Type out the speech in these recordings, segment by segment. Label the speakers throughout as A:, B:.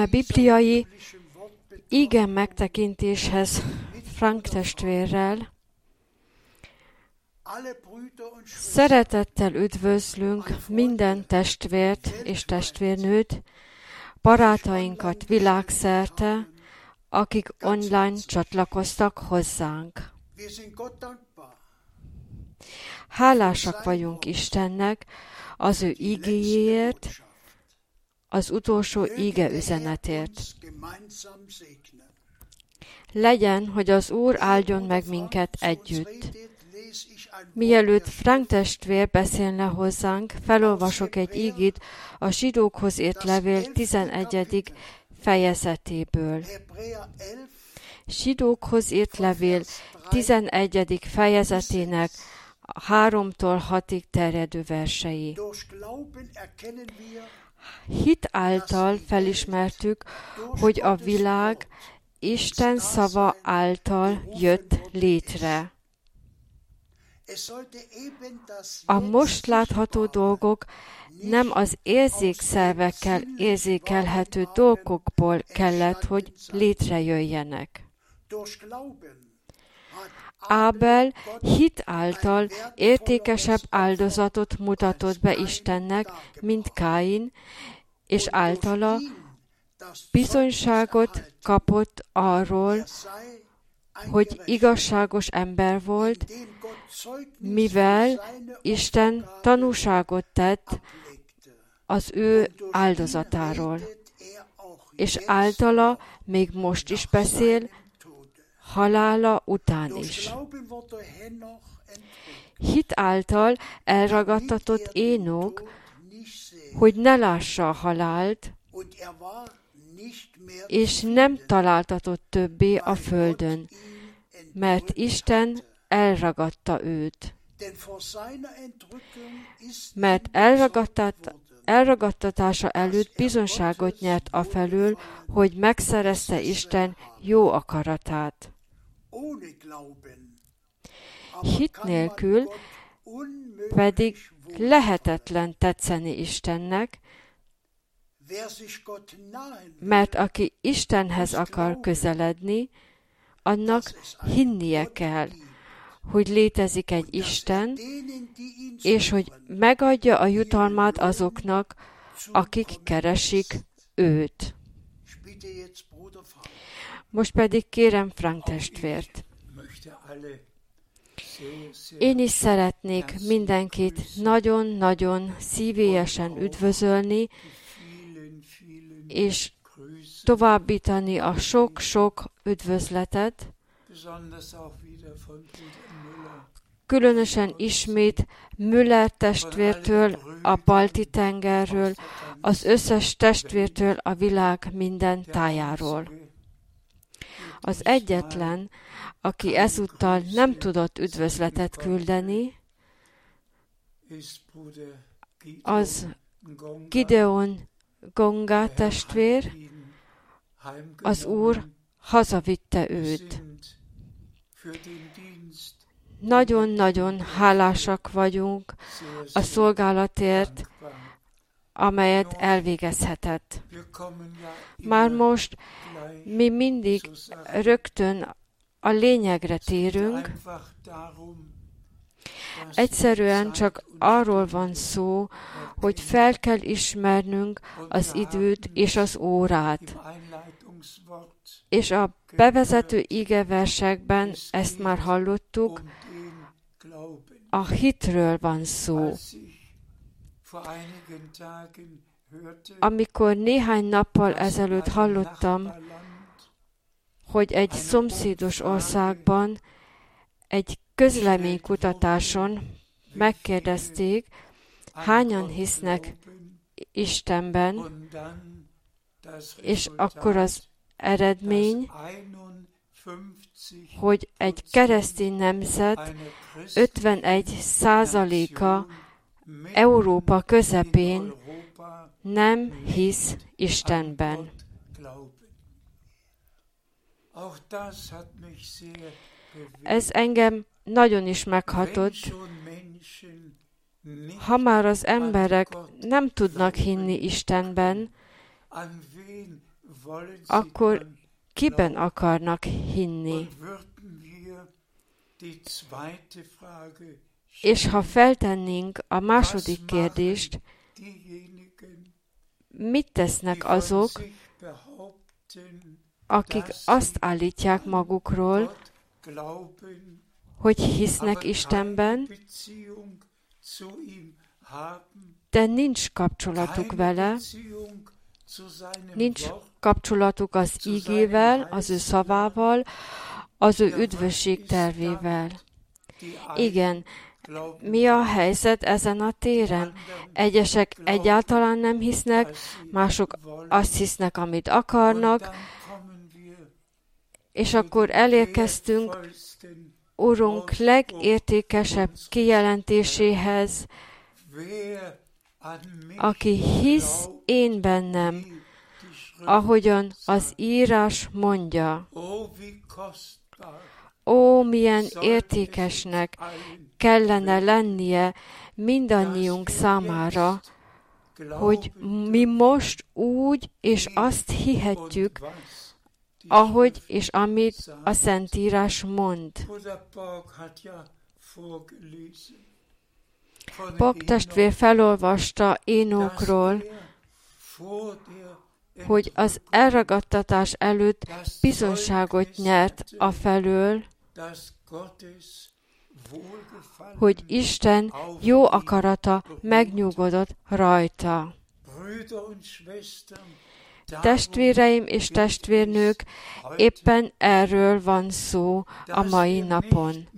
A: Eme bibliai igen megtekintéshez Frank testvérrel szeretettel üdvözlünk minden testvért és testvérnőt, barátainkat világszerte, akik online csatlakoztak hozzánk. Hálásak vagyunk Istennek az ő igéjéért, az utolsó íge üzenetért. Legyen, hogy az Úr áldjon meg minket együtt. Mielőtt Frank testvér beszélne hozzánk, felolvasok egy ígit a zsidókhoz írt levél 11. fejezetéből. Zsidókhoz írt levél 11. fejezetének 3-tól 6-ig terjedő versei. Hit által felismertük, hogy a világ Isten szava által jött létre. A most látható dolgok nem az érzékszervekkel érzékelhető dolgokból kellett, hogy létrejöjjenek. Ábel hit által értékesebb áldozatot mutatott be Istennek, mint Káin, és általa bizonyságot kapott arról, hogy igazságos ember volt, mivel Isten tanúságot tett az ő áldozatáról, és általa még most is beszél, halála után is. Hit által elragadtatott Énok, hogy ne lássa a halált, és nem találtatott többé a földön, mert Isten elragadta őt. Mert elragadtatása előtt bizonságot nyert afelől, hogy megszerezte Isten jó akaratát. Hit nélkül pedig lehetetlen tetszeni Istennek, mert aki Istenhez akar közeledni, annak hinnie kell, hogy létezik egy Isten, és hogy megadja a jutalmát azoknak, akik keresik őt. Most pedig kérem Frank testvért. Én is szeretnék mindenkit nagyon-nagyon szívélyesen üdvözölni, és továbbítani a sok-sok üdvözletet, különösen ismét Müller testvértől, a Balti tengerről, az összes testvértől a világ minden tájáról. Az egyetlen, aki ezúttal nem tudott üdvözletet küldeni, az Gideon Gonga testvér, az Úr hazavitte őt. Nagyon-nagyon hálásak vagyunk a szolgálatért, amelyet elvégezhetett. Már most mi mindig rögtön a lényegre térünk, Egyszerűen csak arról van szó, hogy fel kell ismernünk az időt és az órát. És a bevezető igeversekben ezt már hallottuk, a hitről van szó. Amikor néhány nappal ezelőtt hallottam, hogy egy szomszédos országban egy közleménykutatáson megkérdezték, hányan hisznek Istenben, és akkor az eredmény, hogy egy keresztény nemzet 51 százaléka Európa közepén nem hisz Istenben. Ez engem nagyon is meghatott, ha már az emberek nem tudnak hinni Istenben,
B: akkor kiben akarnak hinni? És ha feltennénk a második kérdést, mit tesznek azok, akik azt állítják magukról, hogy hisznek Istenben, de nincs kapcsolatuk vele, nincs kapcsolatuk az ígével, az ő szavával, az ő üdvösség tervével. Igen, mi a helyzet ezen a téren? Egyesek egyáltalán nem hisznek, mások azt hisznek, amit akarnak, és akkor elérkeztünk Urunk legértékesebb kijelentéséhez, aki hisz én bennem, ahogyan az írás mondja. Ó, milyen értékesnek kellene lennie mindannyiunk számára, hogy mi most úgy és azt hihetjük, ahogy és amit a Szentírás mond. Pok testvér felolvasta Énokról, hogy az elragadtatás előtt bizonságot nyert a felől, hogy Isten jó akarata megnyugodott rajta. Testvéreim és testvérnők, éppen erről van szó a mai napon.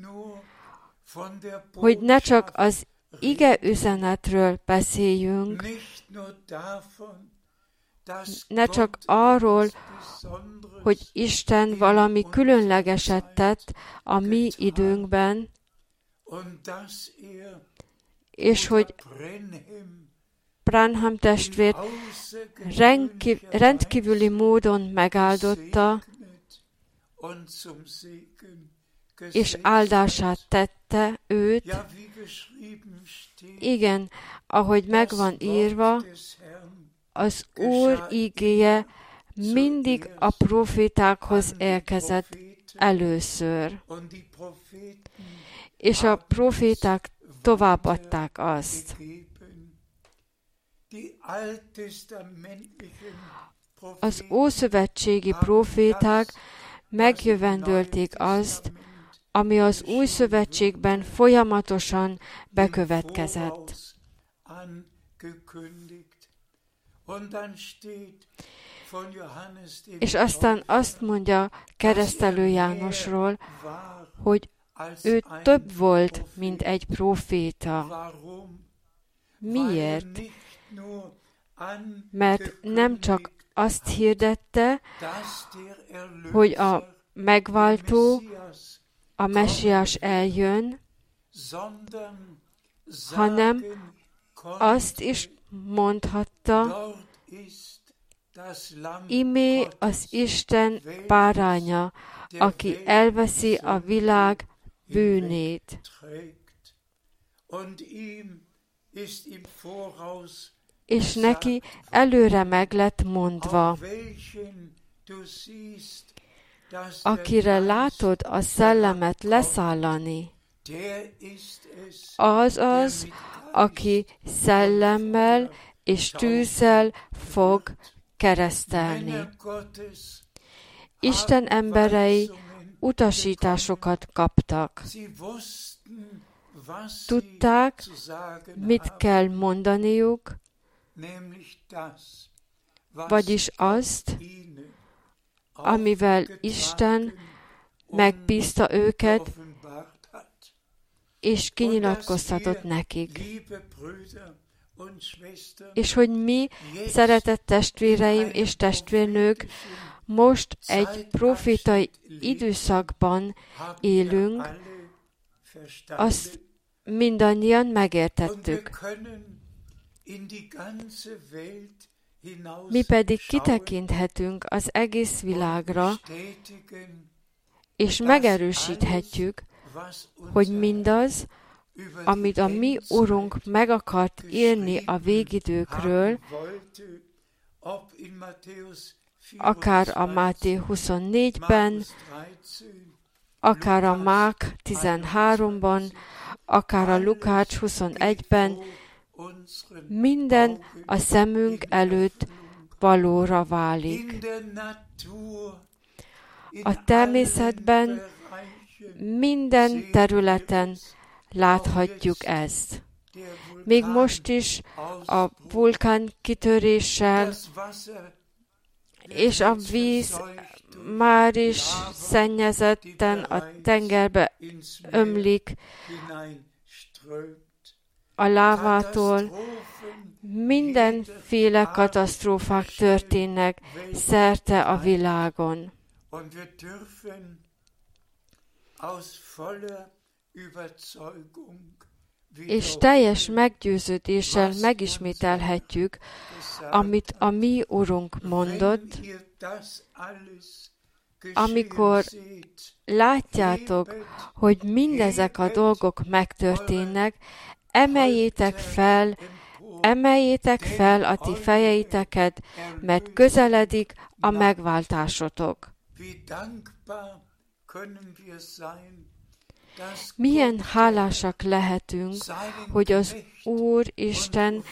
B: Hogy ne csak az ige üzenetről beszéljünk, ne csak arról, hogy Isten valami különlegeset tett a mi időnkben, és hogy Branham testvért rendkívüli módon megáldotta, és áldását tette őt. Igen, ahogy megvan írva, az Úr ígéje mindig a profétákhoz érkezett először, és a proféták továbbadták azt. Az ószövetségi proféták megjövendölték azt, ami az új szövetségben folyamatosan bekövetkezett. És aztán azt mondja keresztelő Jánosról, hogy ő több volt, mint egy proféta. Miért? Mert nem csak azt hirdette, hogy a megváltó, a messiás eljön, hanem azt is mondhatta, imé az Isten páránya, aki elveszi a világ bűnét. És neki előre meg lett mondva, akire látod a szellemet leszállani, az az, aki szellemmel és tűzzel fog keresztelni. Isten emberei utasításokat kaptak. Tudták, mit kell mondaniuk, vagyis azt, amivel Isten megbízta őket, és kinyilatkoztatott nekik. És hogy mi, szeretett testvéreim és testvérnők, most egy profitai időszakban élünk, azt mindannyian megértettük. Mi pedig kitekinthetünk az egész világra, és megerősíthetjük, hogy mindaz, amit a mi Urunk meg akart írni a végidőkről,
A: akár a Máté 24-ben, akár a Mák 13-ban, akár a Lukács 21-ben, minden a szemünk előtt valóra válik. A természetben minden területen láthatjuk ezt. Még most is a vulkán kitöréssel és a víz már is szennyezetten a tengerbe ömlik a lávától. Mindenféle katasztrófák történnek szerte a világon. És teljes meggyőződéssel megismételhetjük, amit a mi Urunk mondott, amikor látjátok, hogy mindezek a dolgok megtörténnek, emeljétek fel, emeljétek fel a ti fejeiteket, mert közeledik a megváltásotok. Milyen hálásak lehetünk, hogy az Úr Isten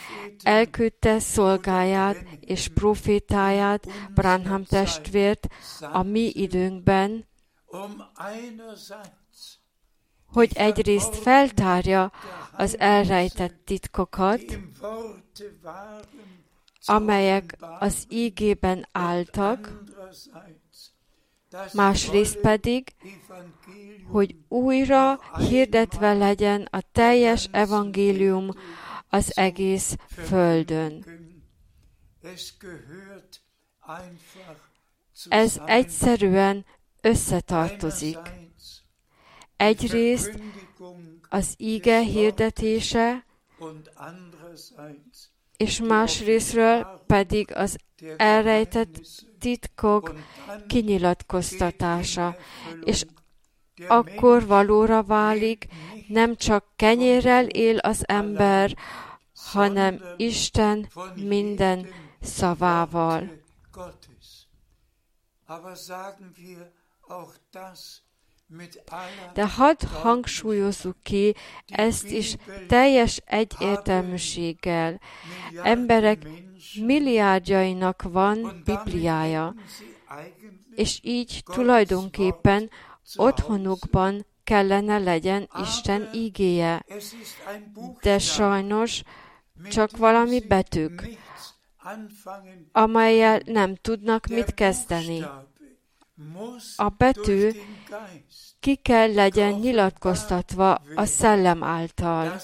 A: elküldte szolgáját és profétáját, Branham testvért a mi időnkben, hogy egyrészt feltárja az elrejtett titkokat, amelyek az ígében álltak, másrészt pedig, hogy újra hirdetve legyen a teljes evangélium az egész földön. Ez egyszerűen összetartozik. Egyrészt az íge hirdetése, és másrésztről pedig az elrejtett titkok kinyilatkoztatása, és akkor valóra válik, nem csak kenyérrel él az ember, hanem Isten minden szavával. De hadd hangsúlyozzuk ki ezt is teljes egyértelműséggel. Emberek milliárdjainak van Bibliája, és így tulajdonképpen otthonukban kellene legyen Isten ígéje. De sajnos csak valami betűk, amelyel nem tudnak mit kezdeni. A betű ki kell legyen nyilatkoztatva a szellem által.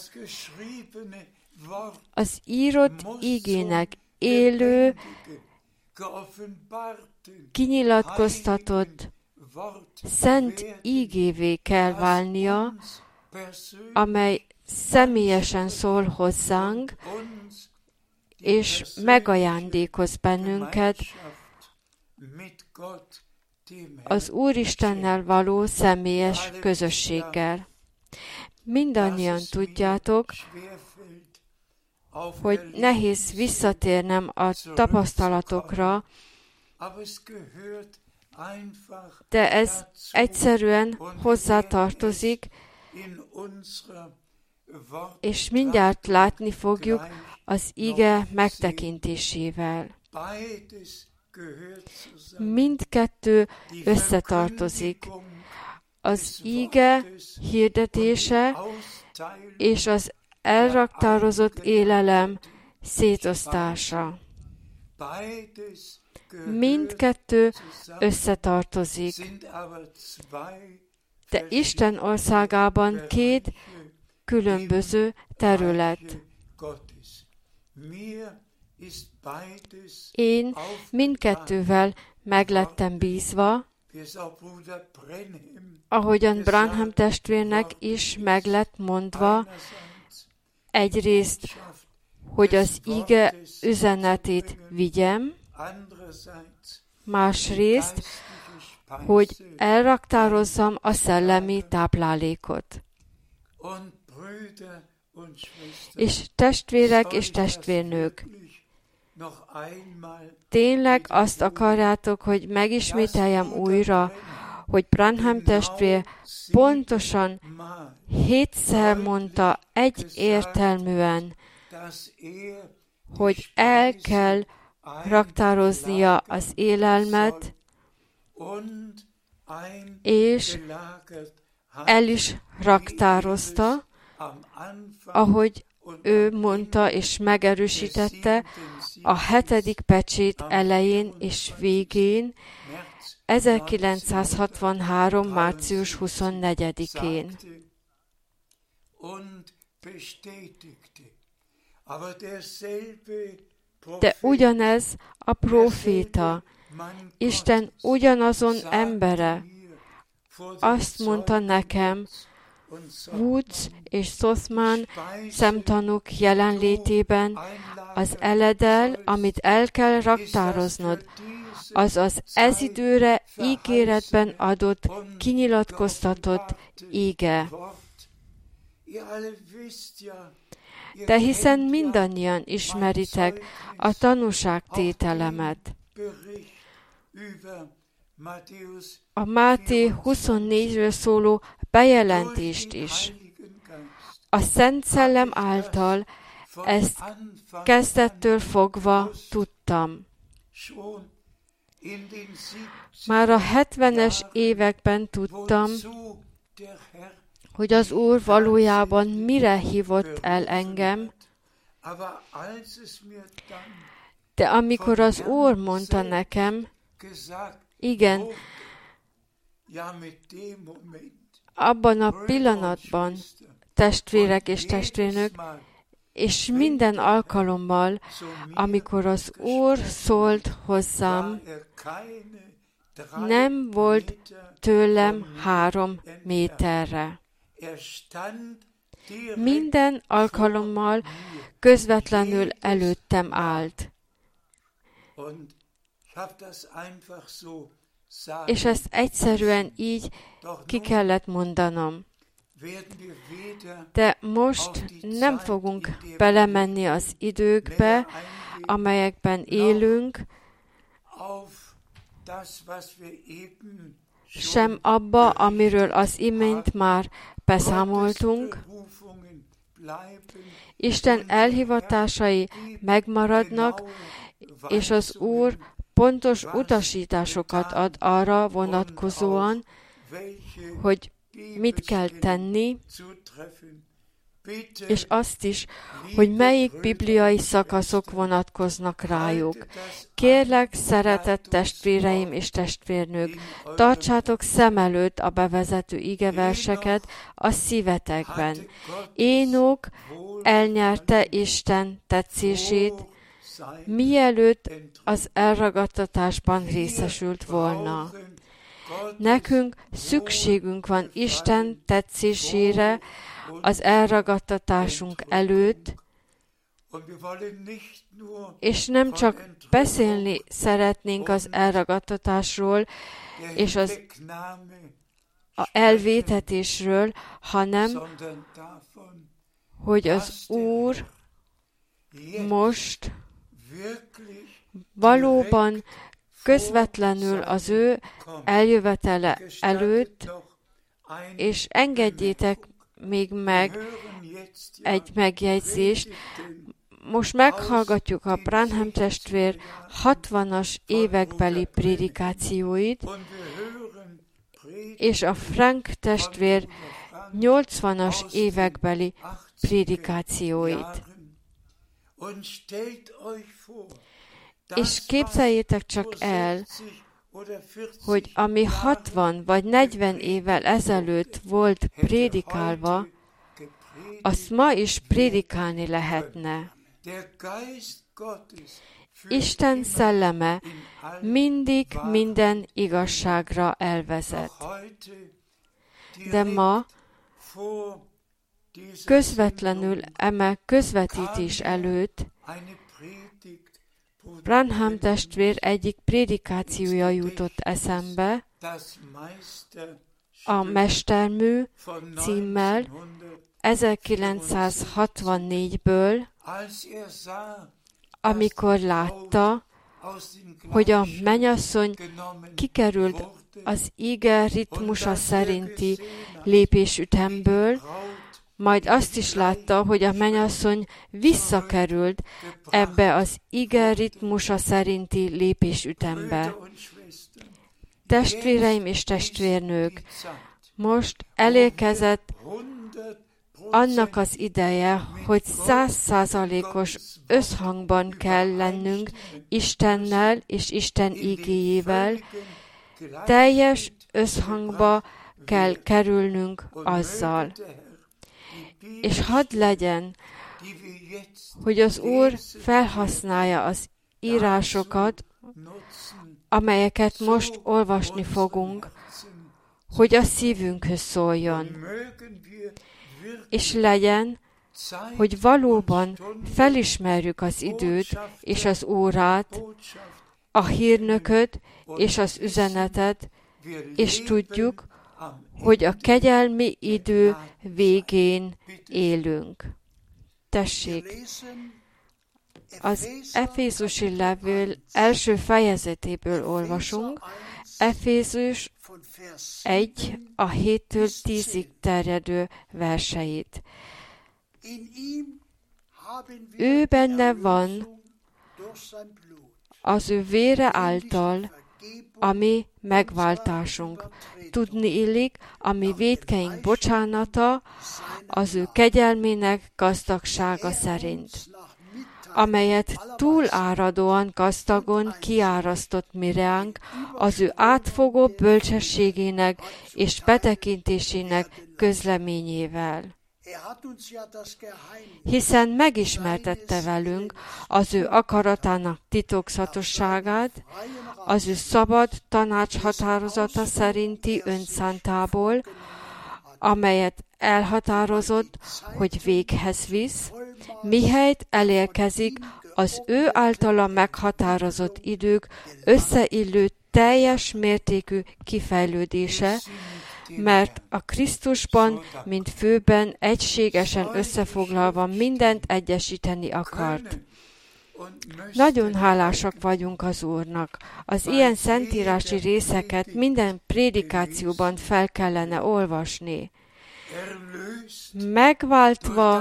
A: Az írott ígének élő, kinyilatkoztatott, szent ígévé kell válnia, amely személyesen szól hozzánk, és megajándékoz bennünket az Úristennel való személyes közösséggel. Mindannyian tudjátok, hogy nehéz visszatérnem a tapasztalatokra, de ez egyszerűen hozzátartozik, és mindjárt látni fogjuk az ige megtekintésével. Mindkettő összetartozik. Az ige hirdetése és az elraktározott élelem szétosztása. Mindkettő összetartozik. De Isten országában két különböző terület. Én mindkettővel meglettem bízva, ahogyan Branham testvérnek is meglett mondva, egyrészt, hogy az ige üzenetét vigyem, másrészt, hogy elraktározzam a szellemi táplálékot. És testvérek és testvérnők, Tényleg azt akarjátok, hogy megismételjem újra, hogy Branham testvér pontosan hétszer mondta egy értelműen, hogy el kell raktároznia az élelmet, és el is raktározta, ahogy ő mondta és megerősítette a hetedik pecsét elején és végén, 1963. március 24-én. De ugyanez a proféta, Isten ugyanazon embere, azt mondta nekem, Woods és Sothman szemtanúk jelenlétében az eledel, amit el kell raktároznod, az az ez időre ígéretben adott, kinyilatkoztatott íge. De hiszen mindannyian ismeritek a tanúságtételemet. A Máté 24-ről szóló bejelentést is. A Szent Szellem által ezt kezdettől fogva tudtam. Már a 70-es években tudtam, hogy az Úr valójában mire hívott el engem, de amikor az Úr mondta nekem, igen, abban a pillanatban, testvérek és testvérnök, és minden alkalommal, amikor az Úr szólt hozzám, nem volt tőlem három méterre. Minden alkalommal közvetlenül előttem állt. És ezt egyszerűen így ki kellett mondanom. De most nem fogunk belemenni az időkbe, amelyekben élünk, sem abba, amiről az imént már beszámoltunk. Isten elhivatásai megmaradnak, és az Úr pontos utasításokat ad arra vonatkozóan, hogy mit kell tenni, és azt is, hogy melyik bibliai szakaszok vonatkoznak rájuk. Kérlek, szeretett testvéreim és testvérnők, tartsátok szem előtt a bevezető igeverseket a szívetekben. Énok elnyerte Isten tetszését, mielőtt az elragadtatásban részesült volna. Nekünk szükségünk van Isten tetszésére az elragadtatásunk előtt, és nem csak beszélni szeretnénk az elragadtatásról és az a elvétetésről, hanem hogy az Úr most valóban közvetlenül az ő eljövetele előtt, és engedjétek még meg egy megjegyzést. Most meghallgatjuk a Branham testvér 60-as évekbeli prédikációit, és a Frank testvér 80-as évekbeli prédikációit. És képzeljétek csak el, hogy ami 60 vagy 40 évvel ezelőtt volt prédikálva, azt ma is prédikálni lehetne. Isten szelleme mindig minden igazságra elvezet. De ma közvetlenül eme közvetítés előtt Branham testvér egyik prédikációja jutott eszembe, a Mestermű címmel 1964-ből, amikor látta, hogy a menyasszony kikerült az ige ritmusa szerinti lépésütemből, majd azt is látta, hogy a menyasszony visszakerült ebbe az ige ritmusa szerinti lépésütembe. Testvéreim és testvérnők, most elérkezett annak az ideje, hogy százszázalékos összhangban kell lennünk Istennel és Isten igéjével, teljes összhangba kell kerülnünk azzal. És hadd legyen, hogy az Úr felhasználja az írásokat, amelyeket most olvasni fogunk, hogy a szívünkhöz szóljon. És legyen, hogy valóban felismerjük az időt és az órát, a hírnököt és az üzenetet, és tudjuk, hogy a kegyelmi idő végén élünk. Tessék, az Efézusi levél első fejezetéből olvasunk, Efézus 1 a 7-től 10-ig terjedő verseit. Ő benne van az ő vére által, ami megváltásunk. Tudni illik, ami védkeink bocsánata, az ő kegyelmének gazdagsága szerint amelyet túláradóan gazdagon kiárasztott Mireánk az ő átfogó bölcsességének és betekintésének közleményével. Hiszen megismertette velünk az ő akaratának titokzatosságát, az ő szabad tanácshatározata szerinti önszántából, amelyet elhatározott, hogy véghez visz, mihelyt elérkezik az ő általa meghatározott idők összeillő teljes mértékű kifejlődése, mert a Krisztusban, mint főben egységesen összefoglalva mindent egyesíteni akart. Nagyon hálásak vagyunk az Úrnak. Az ilyen szentírási részeket minden prédikációban fel kellene olvasni. Megváltva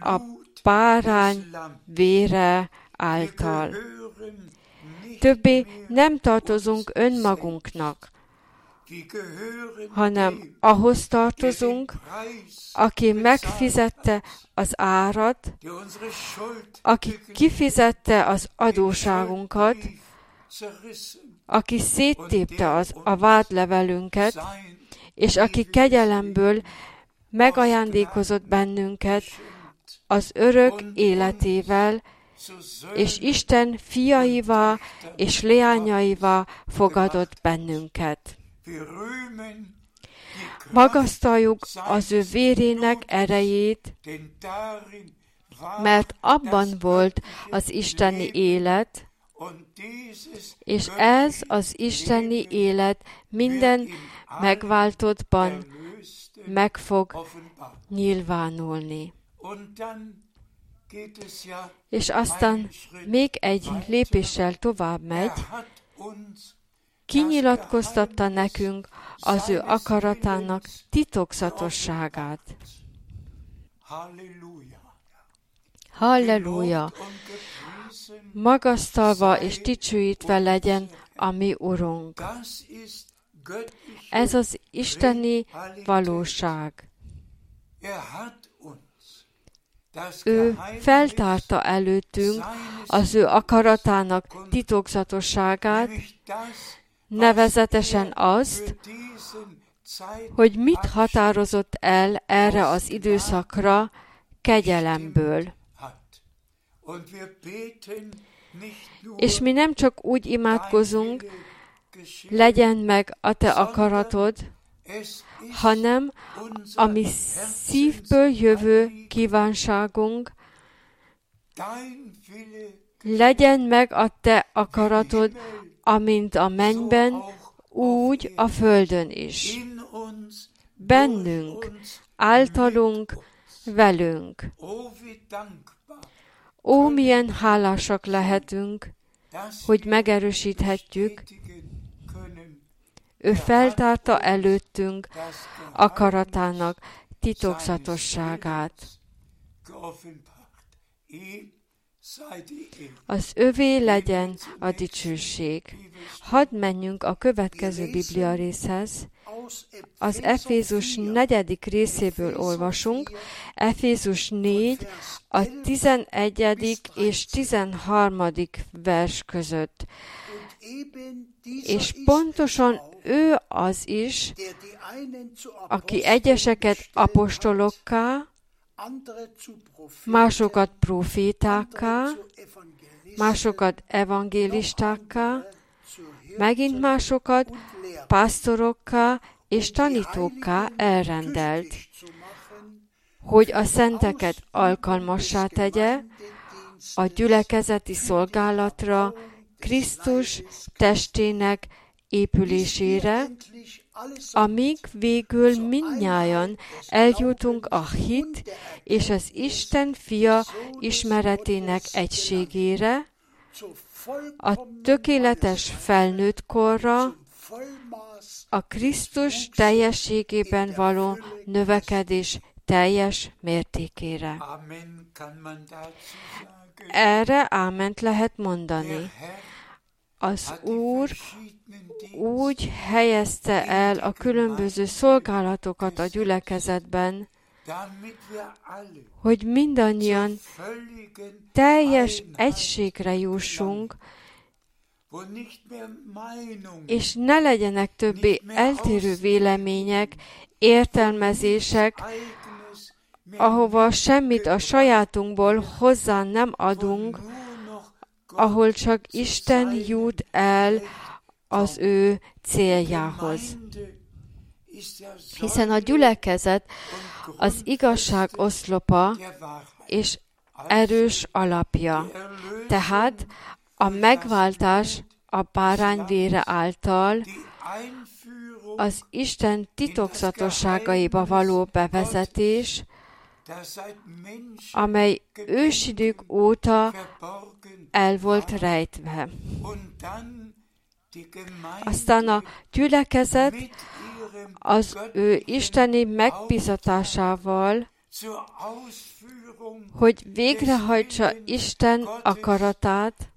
A: a párány vére által. Többé nem tartozunk önmagunknak, hanem ahhoz tartozunk, aki megfizette az árat, aki kifizette az adóságunkat, aki széttépte az, a vádlevelünket, és aki kegyelemből megajándékozott bennünket az örök életével, és Isten fiaivá és leányaiva fogadott bennünket. Magasztaljuk az ő vérének erejét, mert abban volt az isteni élet, és ez az isteni élet minden megváltottban meg fog nyilvánulni. És aztán még egy lépéssel tovább megy, kinyilatkoztatta nekünk az ő akaratának titokzatosságát. Halleluja! Magasztalva és dicsőítve legyen a mi Urunk. Ez az isteni valóság. Ő feltárta előttünk az ő akaratának titokzatosságát, nevezetesen azt, hogy mit határozott el erre az időszakra kegyelemből. És mi nem csak úgy imádkozunk, legyen meg a te akaratod, hanem a mi szívből jövő kívánságunk, legyen meg a te akaratod, amint a mennyben, úgy a földön is. Bennünk, általunk, velünk. Ó, milyen hálásak lehetünk, hogy megerősíthetjük, ő feltárta előttünk akaratának titokzatosságát. Az övé legyen a dicsőség. Hadd menjünk a következő Biblia részhez. Az Efézus negyedik részéből olvasunk, Efézus 4, a 11. és 13. vers között. És pontosan ő az is, aki egyeseket apostolokká, másokat profétákká, másokat evangélistákká, megint másokat pásztorokká és tanítókká elrendelt, hogy a szenteket alkalmassá tegye a gyülekezeti szolgálatra, Krisztus testének épülésére, amíg végül mindnyájan eljutunk a hit és az Isten fia ismeretének egységére, a tökéletes felnőtt korra, a Krisztus teljességében való növekedés teljes mértékére. Erre áment lehet mondani. Az Úr úgy helyezte el a különböző szolgálatokat a gyülekezetben, hogy mindannyian teljes egységre jussunk, és ne legyenek többé eltérő vélemények, értelmezések, ahova semmit a sajátunkból hozzá nem adunk, ahol csak Isten jut el az ő céljához. Hiszen a gyülekezet az igazság oszlopa és erős alapja. Tehát a megváltás a bárányvére által az Isten titokzatosságaiba való bevezetés, amely ősidők óta el volt rejtve. Aztán a gyülekezet az ő isteni megbizatásával, hogy végrehajtsa Isten akaratát,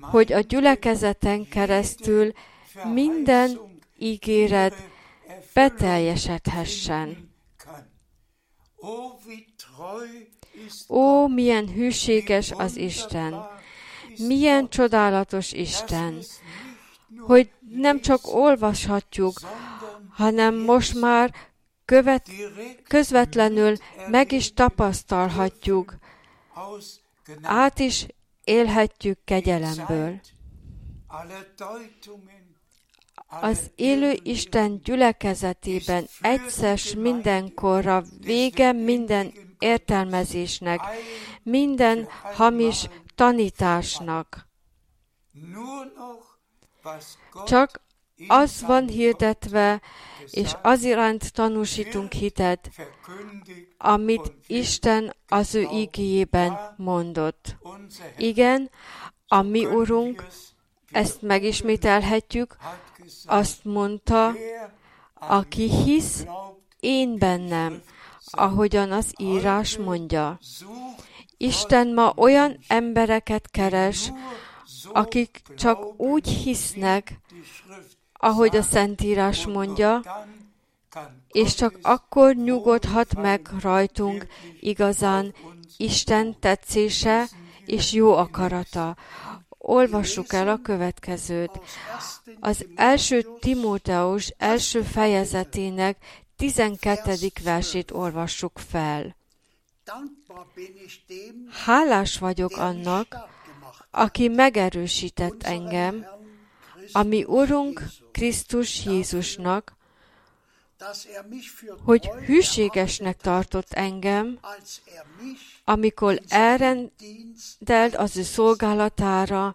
A: hogy a gyülekezeten keresztül minden ígéret beteljesedhessen. Ó, milyen hűséges az Isten! Milyen csodálatos Isten! Hogy nem csak olvashatjuk, hanem most már követ, közvetlenül meg is tapasztalhatjuk, át is élhetjük kegyelemből. Az élő Isten gyülekezetében egyszer mindenkorra vége minden értelmezésnek, minden hamis tanításnak. Csak az van hirdetve, és az iránt tanúsítunk hitet, amit Isten az ő igéjében mondott. Igen, a mi Urunk, ezt megismételhetjük, azt mondta, aki hisz én bennem, ahogyan az írás mondja. Isten ma olyan embereket keres, akik csak úgy hisznek, ahogy a Szentírás mondja, és csak akkor nyugodhat meg rajtunk igazán Isten tetszése és jó akarata. Olvassuk el a következőt. Az első Timóteus első fejezetének 12. versét olvassuk fel. Hálás vagyok annak, aki megerősített engem, ami Urunk Krisztus Jézusnak, hogy hűségesnek tartott engem, amikor elrendelt az ő szolgálatára,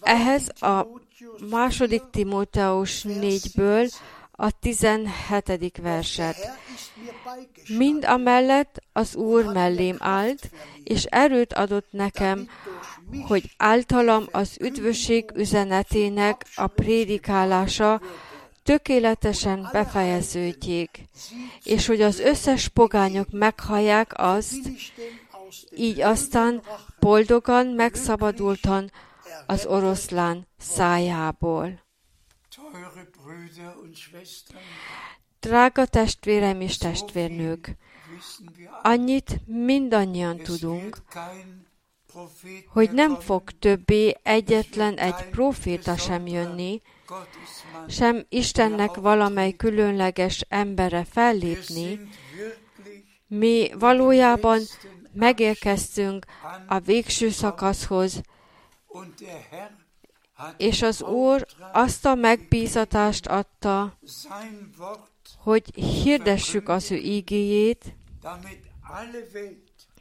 A: ehhez a második Timóteus 4-ből a 17. verset. Mind a mellett az Úr mellém állt, és erőt adott nekem, hogy általam az üdvösség üzenetének a prédikálása tökéletesen befejeződjék, és hogy az összes pogányok meghallják azt, így aztán boldogan megszabadultan az oroszlán szájából. Drága testvérem és testvérnők, annyit mindannyian tudunk, hogy nem fog többé egyetlen egy proféta sem jönni, sem Istennek valamely különleges embere fellépni, mi valójában megérkeztünk a végső szakaszhoz, és az Úr azt a megbízatást adta, hogy hirdessük az ő ígéjét,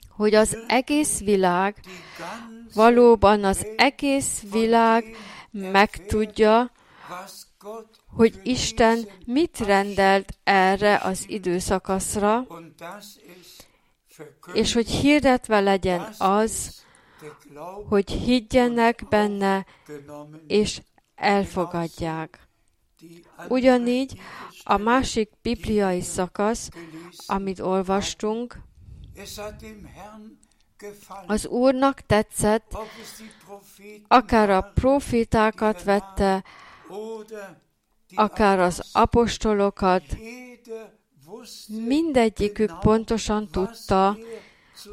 A: hogy az egész világ, valóban az egész világ megtudja, hogy Isten mit rendelt erre az időszakaszra, és hogy hirdetve legyen az, hogy higgyenek benne, és elfogadják. Ugyanígy a másik bibliai szakasz, amit olvastunk, az Úrnak tetszett, akár a profétákat vette, akár az apostolokat, mindegyikük pontosan tudta,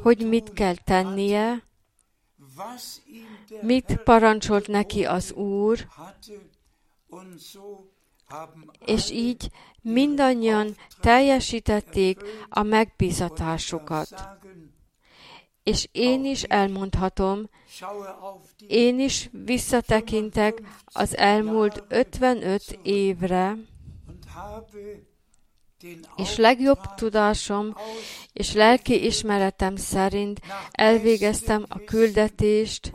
A: hogy mit kell tennie, mit parancsolt neki az Úr, és így mindannyian teljesítették a megbízatásukat. És én is elmondhatom, én is visszatekintek az elmúlt 55 évre, és legjobb tudásom és lelki ismeretem szerint elvégeztem a küldetést,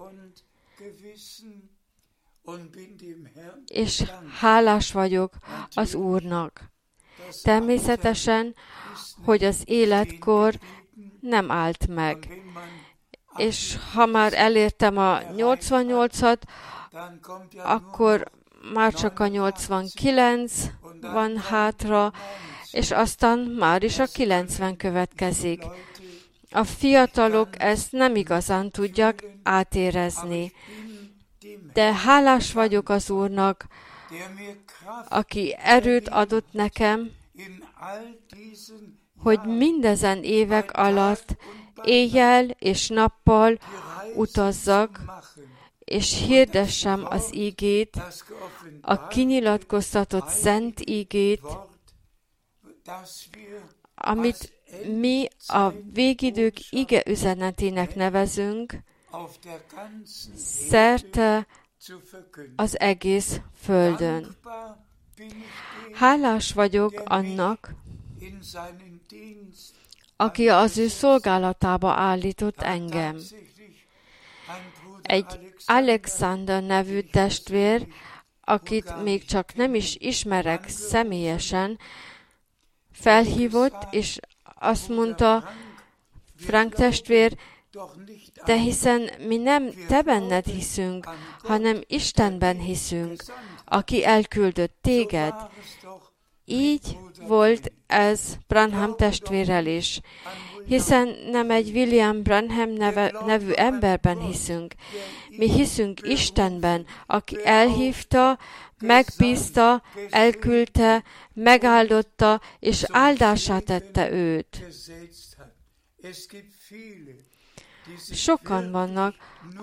A: és hálás vagyok az Úrnak. Természetesen, hogy az életkor nem állt meg. És ha már elértem a 88-at, akkor már csak a 89 van hátra, és aztán már is a 90 következik. A fiatalok ezt nem igazán tudják átérezni. De hálás vagyok az Úrnak, aki erőt adott nekem, hogy mindezen évek alatt éjjel és nappal utazzak, és hirdessem az ígét, a kinyilatkoztatott szent ígét, amit mi a végidők ige üzenetének nevezünk, szerte az egész földön. Hálás vagyok annak, aki az ő szolgálatába állított engem. Egy Alexander nevű testvér, akit még csak nem is ismerek személyesen, felhívott, és azt mondta, Frank testvér, de hiszen mi nem te benned hiszünk, hanem Istenben hiszünk, aki elküldött téged. Így volt ez Branham testvérrel is, hiszen nem egy William Branham neve, nevű emberben hiszünk. Mi hiszünk Istenben, aki elhívta, megbízta, elküldte, megáldotta, és áldását tette őt. Sokan vannak,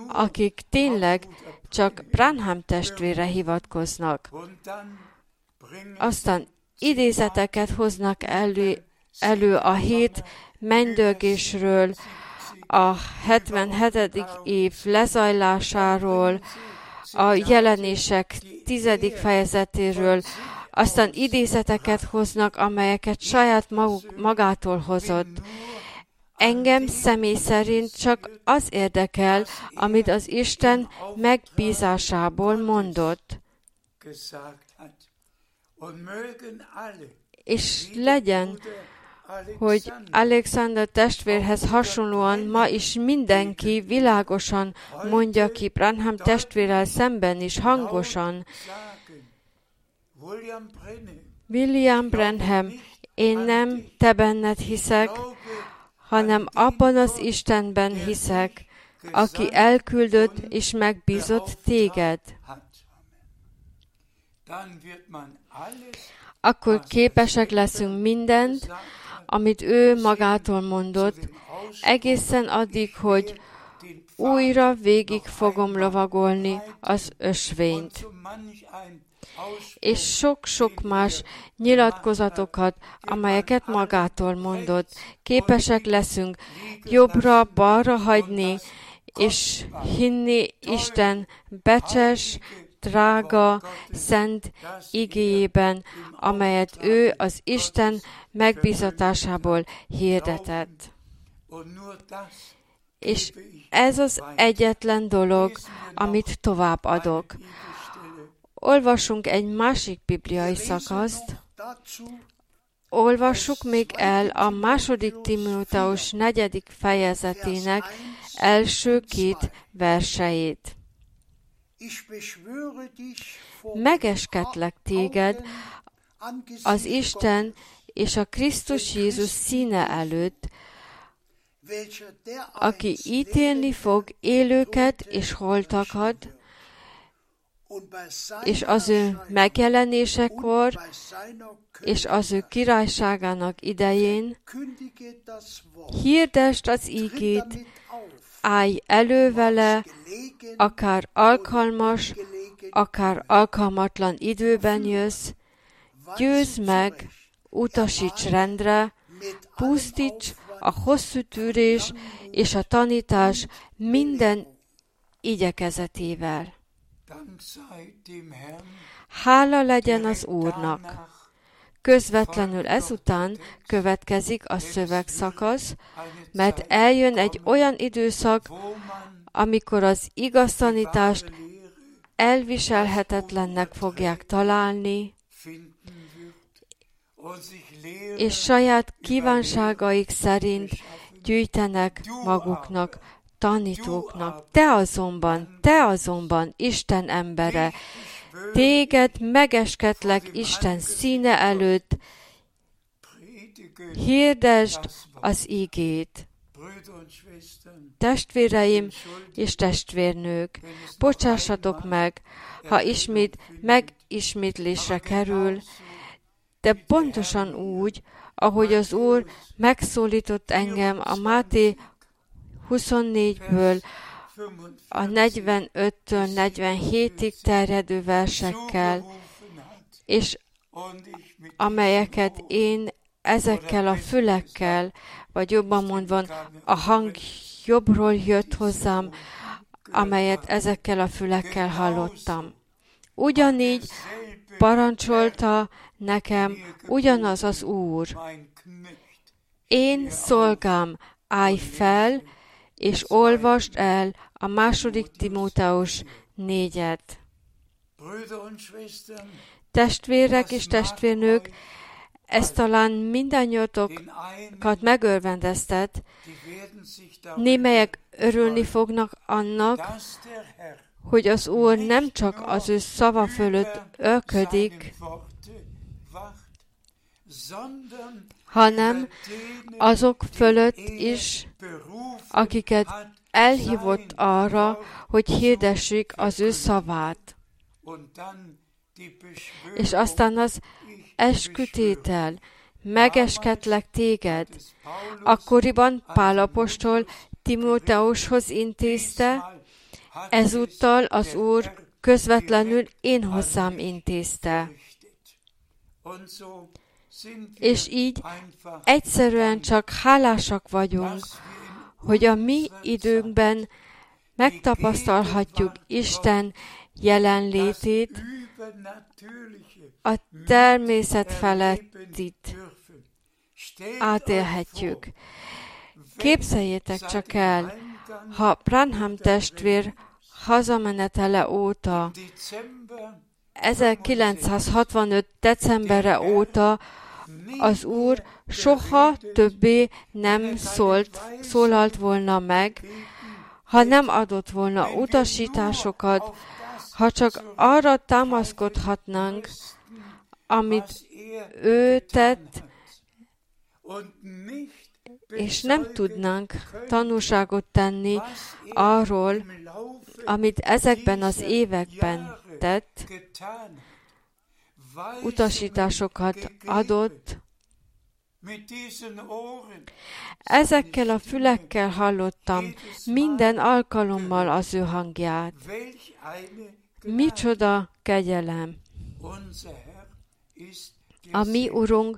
A: akik tényleg csak Branham testvére hivatkoznak. Aztán idézeteket hoznak elő, elő a hét mennydörgésről, a 77. év lezajlásáról, a jelenések tizedik fejezetéről, aztán idézeteket hoznak, amelyeket saját maguk, magától hozott. Engem személy szerint csak az érdekel, amit az Isten megbízásából mondott. És legyen, hogy Alexander testvérhez hasonlóan ma is mindenki világosan mondja ki Branham testvérrel szemben is hangosan. William Branham, én nem te benned hiszek, hanem abban az Istenben hiszek, aki elküldött és megbízott téged. Akkor képesek leszünk mindent, amit ő magától mondott, egészen addig, hogy újra végig fogom lovagolni az ösvényt. És sok-sok más nyilatkozatokat, amelyeket magától mondott, képesek leszünk jobbra-balra hagyni, és hinni Isten becses, drága, szent igéjében, amelyet ő az Isten megbízatásából hirdetett. És ez az egyetlen dolog, amit tovább adok. Olvasunk egy másik bibliai szakaszt, olvassuk még el a második Timóteus negyedik fejezetének első két verseit. Megesketlek téged az Isten és a Krisztus Jézus színe előtt, aki ítélni fog élőket és holtakat, és az ő megjelenésekor, és az ő királyságának idején, hirdest az ígét, állj elő vele, akár alkalmas, akár alkalmatlan időben jössz, győzd meg, utasíts rendre, pusztíts a hosszú tűrés és a tanítás minden igyekezetével. Hála legyen az Úrnak! Közvetlenül ezután következik a szövegszakasz, mert eljön egy olyan időszak, amikor az igaz tanítást elviselhetetlennek fogják találni, és saját kívánságaik szerint gyűjtenek maguknak tanítóknak. Te azonban, te azonban, Isten embere, téged megesketlek Isten színe előtt, hirdesd az ígét. Testvéreim és testvérnők, bocsássatok meg, ha ismét megismétlésre kerül, de pontosan úgy, ahogy az Úr megszólított engem a Máté 24-ből a 45-től 47-ig terjedő versekkel, és amelyeket én ezekkel a fülekkel, vagy jobban mondva, a hang jobbról jött hozzám, amelyet ezekkel a fülekkel hallottam. Ugyanígy parancsolta nekem ugyanaz az Úr. Én szolgám, állj fel, és olvast el a második Timóteus négyet. Testvérek és testvérnők, ez talán mindannyiatokat megörvendeztet, némelyek örülni fognak annak, hogy az Úr nem csak az ő szava fölött ölködik, hanem azok fölött is, akiket elhívott arra, hogy hirdessék az ő szavát. És aztán az eskütétel, megesketlek téged. Akkoriban Pálapostól Timóteushoz intézte, ezúttal az Úr közvetlenül én hozzám intézte. És így egyszerűen csak hálásak vagyunk, hogy a mi időnkben megtapasztalhatjuk Isten jelenlétét, a természet felettit átélhetjük. Képzeljétek csak el, ha Branham testvér hazamenetele óta 1965. decemberre óta az Úr soha többé nem szólt, szólalt volna meg, ha nem adott volna utasításokat, ha csak arra támaszkodhatnánk, amit ő tett, és nem tudnánk tanúságot tenni arról, amit ezekben az években tett, utasításokat adott, Ezekkel a fülekkel hallottam minden alkalommal az ő hangját. Micsoda kegyelem! A mi Urunk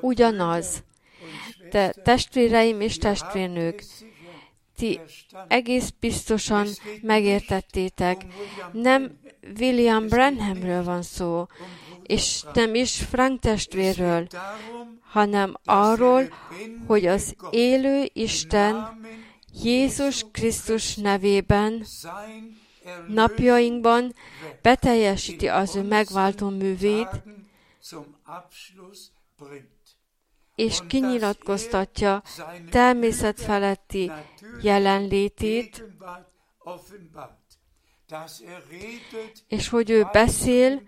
A: ugyanaz. De testvéreim és testvérnők, ti egész biztosan megértettétek, nem William Branhamről van szó, és nem is Frank testvérről, hanem arról, hogy az élő Isten Jézus Krisztus nevében napjainkban beteljesíti az ő megváltó művét, és kinyilatkoztatja természetfeletti jelenlétét, és hogy ő beszél,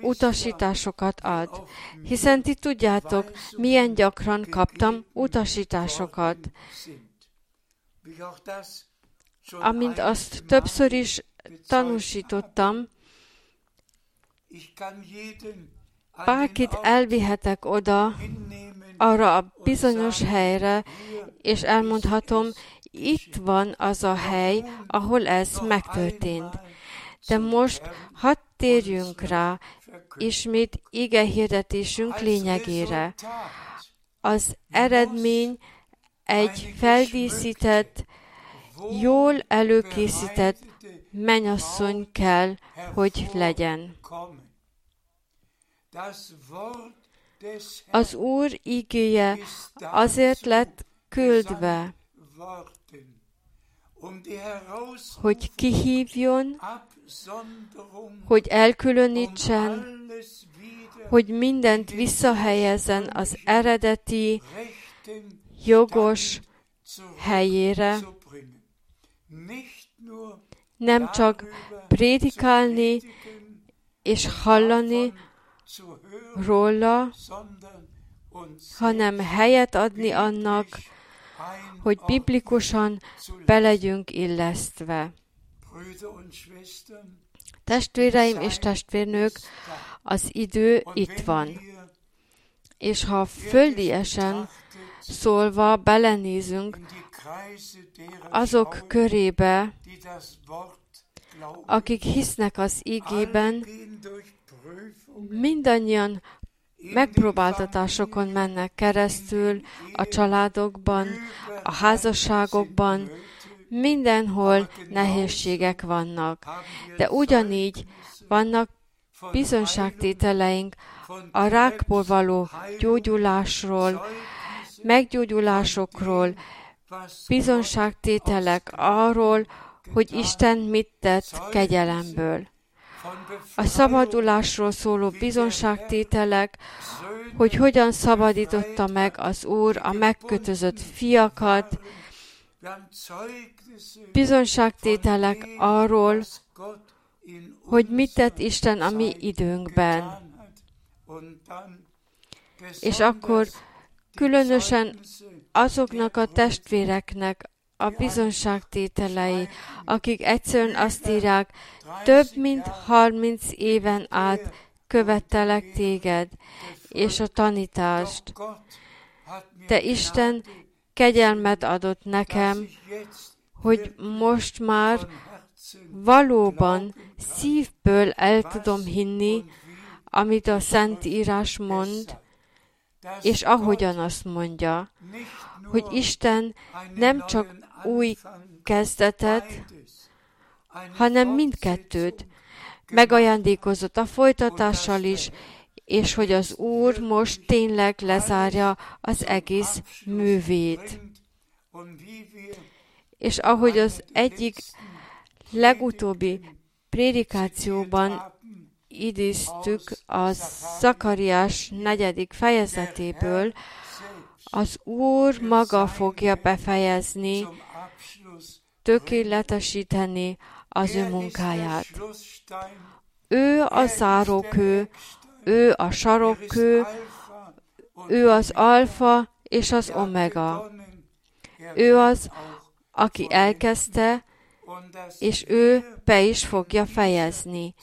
A: utasításokat ad. Hiszen ti tudjátok, milyen gyakran kaptam utasításokat. Amint azt többször is tanúsítottam, bárkit elvihetek oda, arra a bizonyos helyre, és elmondhatom, itt van az a hely, ahol ez megtörtént. De most hadd térjünk rá ismét ige hirdetésünk lényegére. Az eredmény egy feldíszített, jól előkészített menyasszony kell, hogy legyen. Az Úr igéje azért lett küldve, hogy kihívjon, hogy elkülönítsen, hogy mindent visszahelyezzen az eredeti, jogos helyére, nem csak prédikálni és hallani róla, hanem helyet adni annak, hogy biblikusan belegyünk illesztve. Testvéreim és testvérnők, az idő itt van. És ha földiesen szólva belenézünk azok körébe, akik hisznek az igében, mindannyian megpróbáltatásokon mennek keresztül a családokban, a házasságokban, mindenhol nehézségek vannak. De ugyanígy vannak bizonságtételeink a rákból való gyógyulásról, meggyógyulásokról, bizonságtételek arról, hogy Isten mit tett kegyelemből a szabadulásról szóló bizonságtételek, hogy hogyan szabadította meg az Úr a megkötözött fiakat, bizonságtételek arról, hogy mit tett Isten a mi időnkben. És akkor különösen azoknak a testvéreknek a bizonságtételei, akik egyszerűen azt írják, több mint 30 éven át követtelek téged, és a tanítást. De Isten kegyelmet adott nekem, hogy most már valóban szívből el tudom hinni, amit a Szent Írás mond, és ahogyan azt mondja, hogy Isten nem csak új kezdetet, hanem mindkettőt. Megajándékozott a folytatással is, és hogy az Úr most tényleg lezárja az egész művét. És ahogy az egyik legutóbbi prédikációban idéztük a Zakariás negyedik fejezetéből, az Úr maga fogja befejezni, tökéletesíteni az ő munkáját. Ő a zárókő, ő a sarokkő, ő az alfa és az omega. Ő az, aki elkezdte, és ő be is fogja fejezni.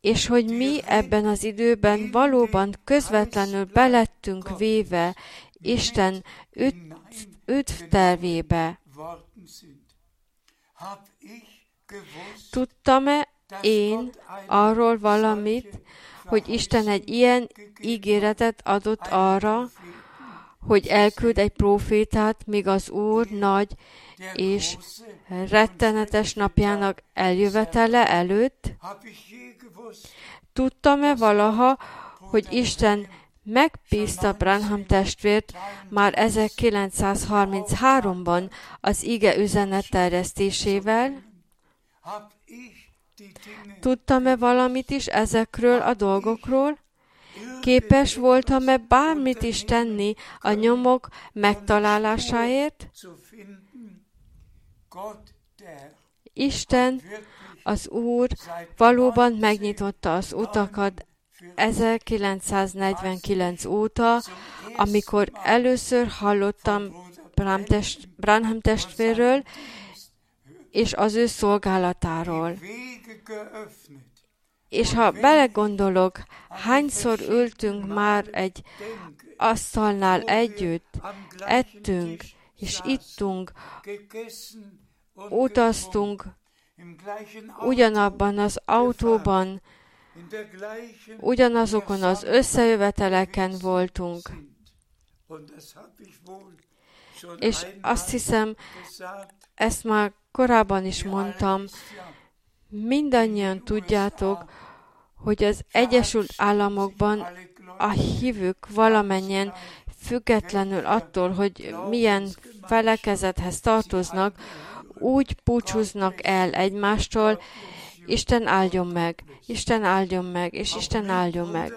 A: És hogy mi ebben az időben valóban közvetlenül belettünk véve Isten üdv tervébe. Tudtam-e én arról valamit, hogy Isten egy ilyen ígéretet adott arra, hogy elküld egy profétát, míg az Úr nagy és rettenetes napjának eljövetele előtt? Tudtam-e valaha, hogy Isten megbízta Branham testvért már 1933-ban az ige üzenet terjesztésével? Tudtam-e valamit is ezekről a dolgokról? Képes voltam-e bármit is tenni a nyomok megtalálásáért? Isten, az Úr valóban megnyitotta az utakat 1949 óta, amikor először hallottam Branham testvérről, és az ő szolgálatáról. És ha belegondolok, hányszor ültünk már egy asztalnál együtt, ettünk, és ittunk, utaztunk, ugyanabban az autóban, ugyanazokon az összejöveteleken voltunk. És azt hiszem, ezt már korábban is mondtam, mindannyian tudjátok, hogy az Egyesült Államokban a hívők valamennyien függetlenül attól, hogy milyen felekezethez tartoznak, úgy búcsúznak el egymástól, Isten áldjon meg, Isten áldjon meg, és Isten áldjon meg.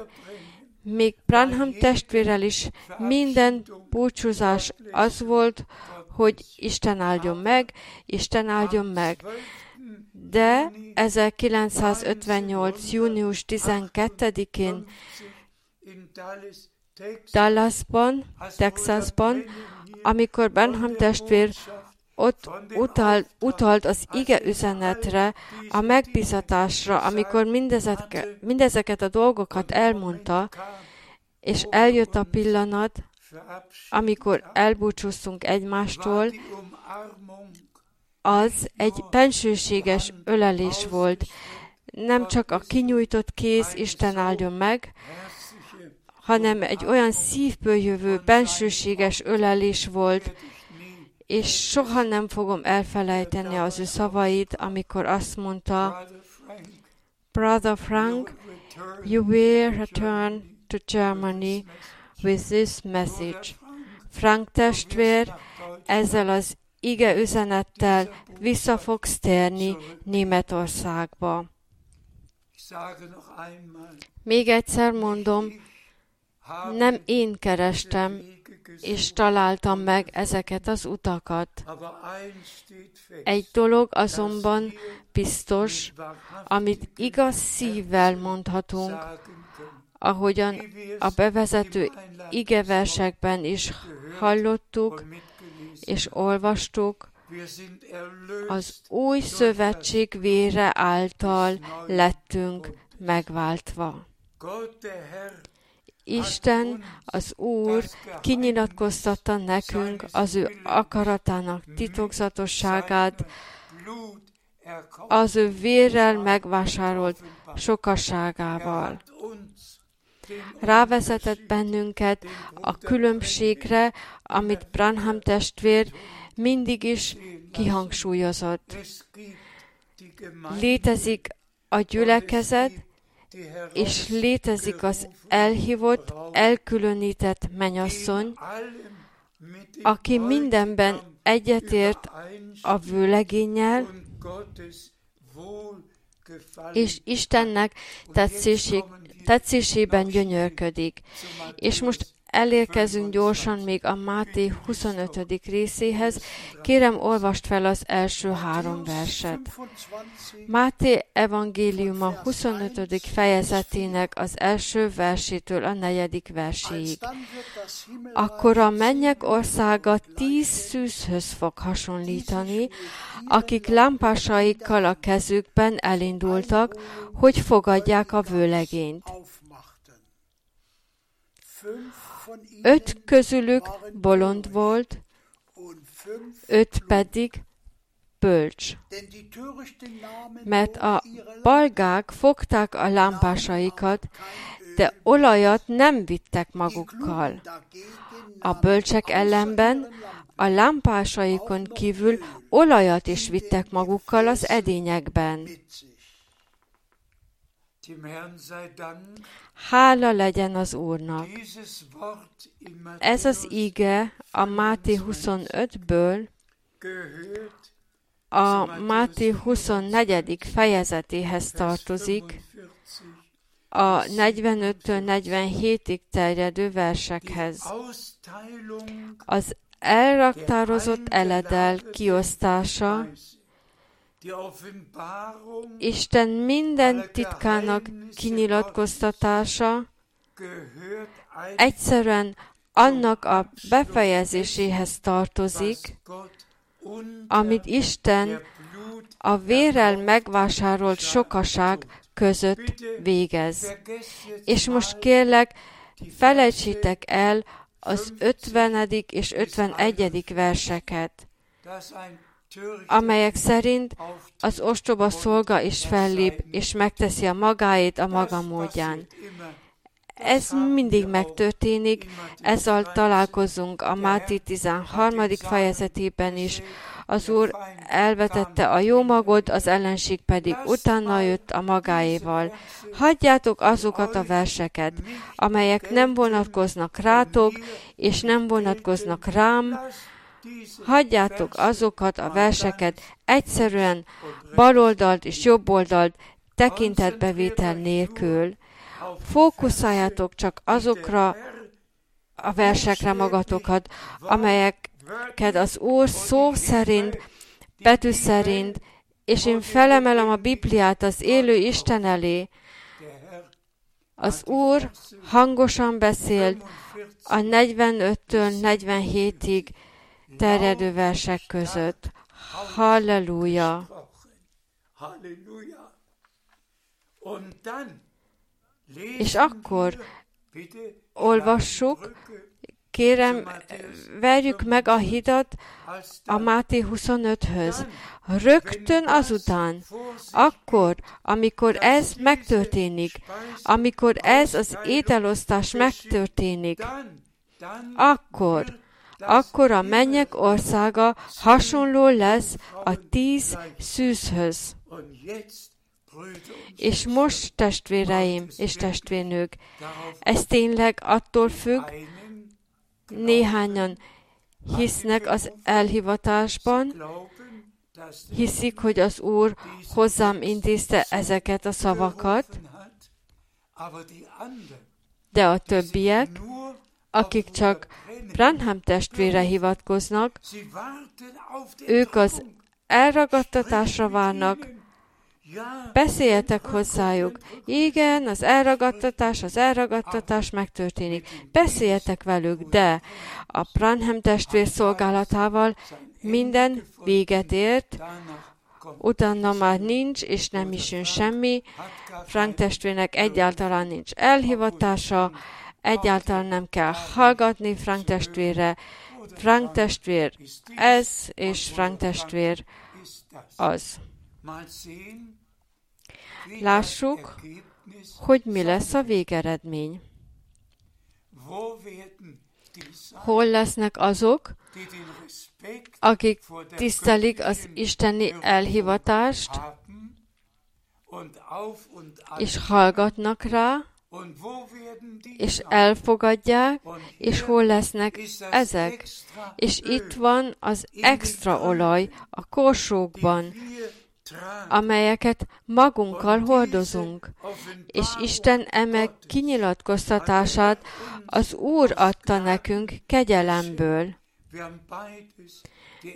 A: Még Branham testvérel is minden búcsúzás az volt, hogy Isten áldjon meg, Isten áldjon meg. De 1958. június 12-én Dallasban, Texasban, amikor Benham testvér ott utalt, utalt az ige üzenetre, a megbízatásra, amikor mindezeket, mindezeket a dolgokat elmondta, és eljött a pillanat, amikor elbúcsúztunk egymástól, az egy bensőséges ölelés volt. Nem csak a kinyújtott kéz Isten áldjon meg, hanem egy olyan szívből jövő bensőséges ölelés volt, és soha nem fogom elfelejteni az ő szavait, amikor azt mondta, Brother Frank, you will return to Germany with this message. Frank testvér, ezzel az ige üzenettel vissza fogsz térni Németországba. Még egyszer mondom, nem én kerestem és találtam meg ezeket az utakat. Egy dolog azonban biztos, amit igaz szívvel mondhatunk, ahogyan a bevezető igeversekben is hallottuk és olvastuk, az új szövetség vére által lettünk megváltva. Isten, az Úr kinyilatkoztatta nekünk az ő akaratának titokzatosságát, az ő vérrel megvásárolt sokasságával. Rávezetett bennünket a különbségre, amit Branham testvér mindig is kihangsúlyozott. Létezik a gyülekezet, és létezik az elhívott, elkülönített menyasszony, aki mindenben egyetért a vőlegényel, és Istennek tetszésében gyönyörködik. És most elérkezünk gyorsan még a Máté 25. részéhez. Kérem, olvast fel az első három verset. Máté evangéliuma 25. fejezetének az első versétől a negyedik verséig. Akkor a mennyek országa tíz szűzhöz fog hasonlítani, akik lámpásaikkal a kezükben elindultak, hogy fogadják a vőlegényt. Öt közülük bolond volt, öt pedig bölcs. Mert a balgák fogták a lámpásaikat, de olajat nem vittek magukkal. A bölcsek ellenben a lámpásaikon kívül olajat is vittek magukkal az edényekben. Hála legyen az Úrnak. Ez az ige a Máté 25-ből a Máté 24. fejezetéhez tartozik, a 45-től 47-ig terjedő versekhez. Az elraktározott eledel kiosztása Isten minden titkának kinyilatkoztatása egyszerűen annak a befejezéséhez tartozik, amit Isten a vérel megvásárolt sokaság között végez. És most kérlek, felejtsétek el az 50. és 51. verseket amelyek szerint az ostoba szolga is fellép, és megteszi a magáét a maga módján. Ez mindig megtörténik, ezzel találkozunk a Máté 13. fejezetében is. Az Úr elvetette a jó magot, az ellenség pedig utána jött a magáéval. Hagyjátok azokat a verseket, amelyek nem vonatkoznak rátok, és nem vonatkoznak rám, hagyjátok azokat a verseket egyszerűen baloldalt és jobboldalt tekintetbevétel nélkül. Fókuszáljátok csak azokra a versekre magatokat, amelyeket az Úr szó szerint, betű szerint, és én felemelem a Bibliát az élő Isten elé. Az Úr hangosan beszélt a 45-től 47-ig, terjedő versek között. Halleluja! És akkor olvassuk, kérem, verjük meg a hidat a Máté 25-höz. Rögtön azután, akkor, amikor ez megtörténik, amikor ez az ételosztás megtörténik, akkor akkor a mennyek országa hasonló lesz a tíz szűzhöz. És most, testvéreim és testvérnők, ez tényleg attól függ, néhányan hisznek az elhivatásban, hiszik, hogy az Úr hozzám intézte ezeket a szavakat, de a többiek, akik csak Branham testvére hivatkoznak, ők az elragadtatásra várnak, Beszéljetek hozzájuk. Igen, az elragadtatás, az elragadtatás megtörténik. Beszéljetek velük, de a Branham testvér szolgálatával minden véget ért, utána már nincs, és nem is jön semmi. Frank testvérnek egyáltalán nincs elhivatása, Egyáltalán nem kell hallgatni Frank testvére. Frank testvér ez, és Frank testvér az. Lássuk, hogy mi lesz a végeredmény. Hol lesznek azok, akik tisztelik az isteni elhivatást, és hallgatnak rá, és elfogadják, és hol lesznek ezek. És itt van az extra olaj a korsókban. amelyeket magunkkal hordozunk, és Isten eme kinyilatkoztatását az Úr adta nekünk kegyelemből.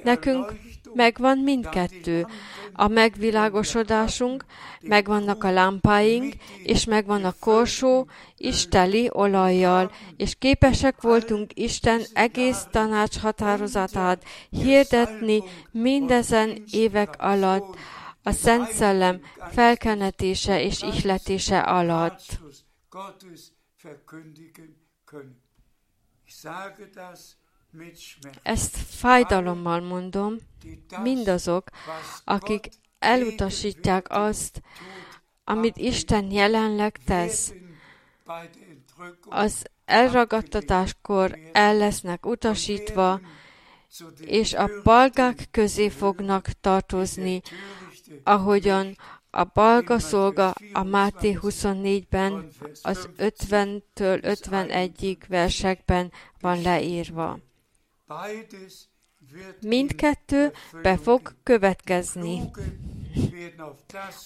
A: Nekünk megvan mindkettő. A megvilágosodásunk, megvannak a lámpáink, és megvan a korsó, isteli olajjal, és képesek voltunk Isten egész tanács határozatát hirdetni mindezen évek alatt, a Szent Szellem felkenetése és ihletése alatt. Ezt fájdalommal mondom, mindazok, akik elutasítják azt, amit Isten jelenleg tesz, az elragadtatáskor el lesznek utasítva, és a balgák közé fognak tartozni, ahogyan a balga szolga a Máté 24-ben az 50-től 51-ig versekben van leírva. Mindkettő be fog következni.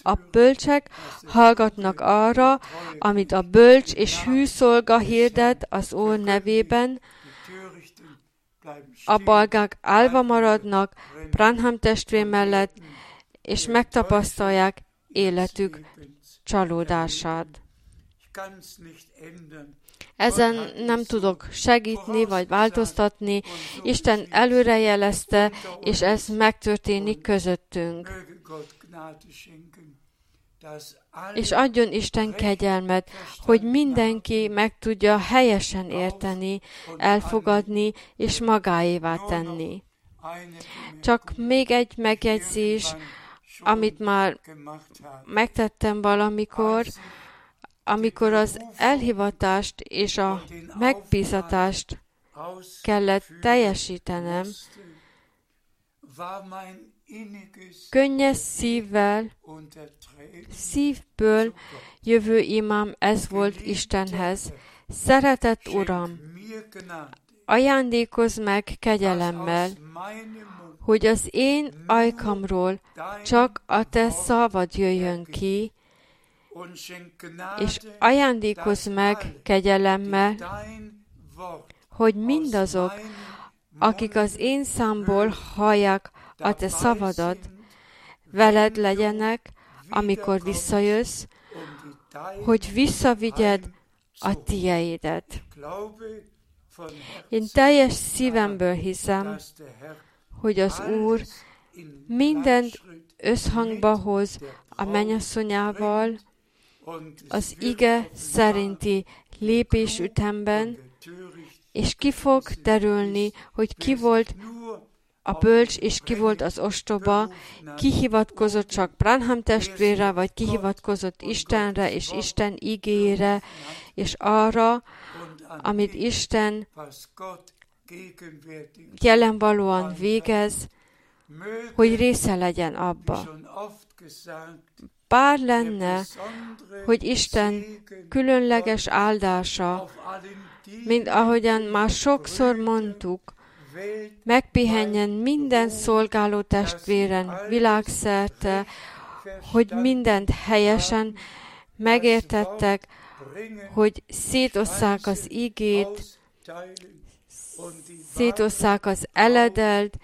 A: A bölcsek hallgatnak arra, amit a bölcs és hű szolga hirdet az Úr nevében, a balgák álva maradnak Branham testvér mellett, és megtapasztalják életük csalódását. Ezen nem tudok segíteni vagy változtatni. Isten előrejelezte, és ez megtörténik közöttünk. És adjon Isten kegyelmet, hogy mindenki meg tudja helyesen érteni, elfogadni és magáévá tenni. Csak még egy megjegyzés, amit már megtettem valamikor, amikor az elhivatást és a megbízatást kellett teljesítenem, könnyes szívvel, szívből jövő imám ez volt Istenhez. Szeretett Uram, ajándékozz meg kegyelemmel, hogy az én ajkamról csak a te szavad jöjjön ki, és ajándékozz meg kegyelemmel, hogy mindazok, akik az én számból hallják a te szavadat, veled legyenek, amikor visszajössz, hogy visszavigyed a tieidet. Én teljes szívemből hiszem, hogy az Úr mindent összhangba hoz a mennyasszonyával, az ige szerinti lépésütemben, és ki fog derülni, hogy ki volt a bölcs, és ki volt az ostoba, ki hivatkozott csak Branham testvére, vagy ki hivatkozott Istenre és Isten igére, és arra, amit Isten jelenvalóan végez, hogy része legyen abba. Bár lenne, hogy Isten különleges áldása, mint ahogyan már sokszor mondtuk, megpihenjen minden szolgáló testvéren világszerte, hogy mindent helyesen megértettek, hogy szétosszák az igét, szétosszák az eledelt,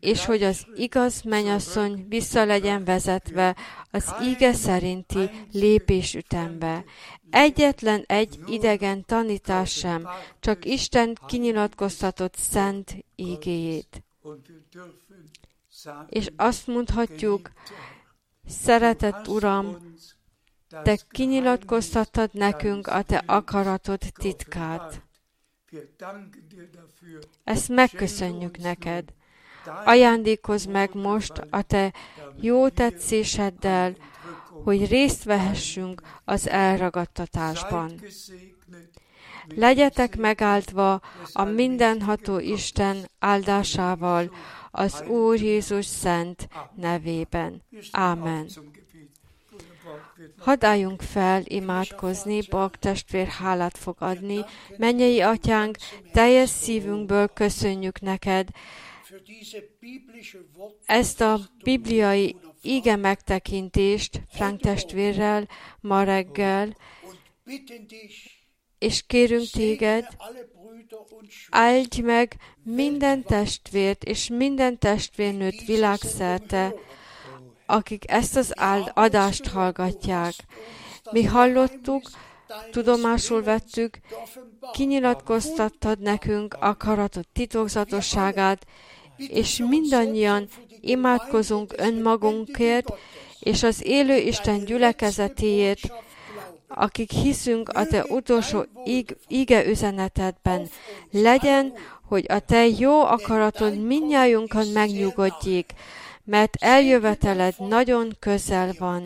A: és hogy az igaz menyasszony vissza legyen vezetve az ige szerinti lépésütembe. Egyetlen egy idegen tanítás sem, csak Isten kinyilatkoztatott szent igéjét. És azt mondhatjuk, szeretett Uram, te kinyilatkoztattad nekünk a te akaratod titkát. Ezt megköszönjük neked. Ajándékozz meg most a te jó tetszéseddel, hogy részt vehessünk az elragadtatásban. Legyetek megáldva a mindenható Isten áldásával az Úr Jézus szent nevében. Ámen. Hadd álljunk fel imádkozni, Bog testvér hálát fog adni. Mennyei atyánk, teljes szívünkből köszönjük neked, ezt a bibliai ige megtekintést Frank testvérrel ma reggel, és kérünk téged, áldj meg minden testvért és minden testvérnőt világszerte, akik ezt az adást hallgatják. Mi hallottuk, tudomásul vettük, kinyilatkoztattad nekünk akaratod titokzatosságát, és mindannyian imádkozunk önmagunkért, és az élő Isten gyülekezetéért, akik hiszünk a te utolsó ig- ige üzenetedben. Legyen, hogy a te jó akaratod minnyájunkat megnyugodjék, mert eljöveteled nagyon közel van.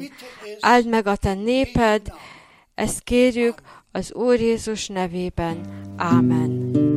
A: Áld meg a te néped, ezt kérjük az Úr Jézus nevében. Ámen.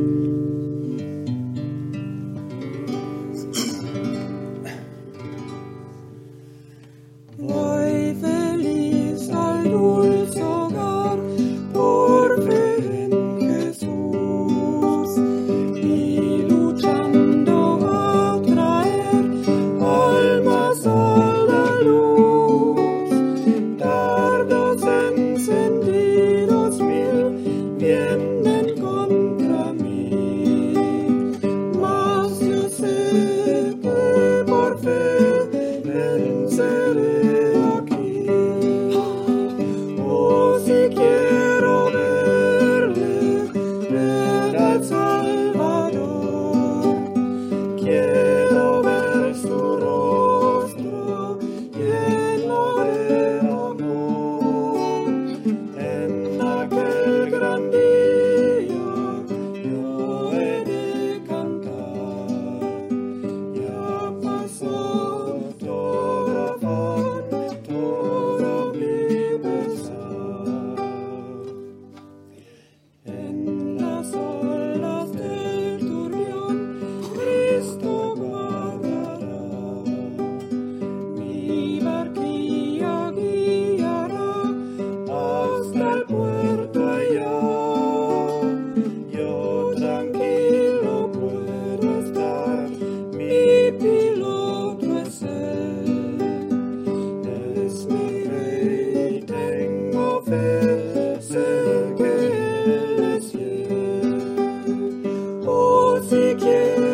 C: Take you.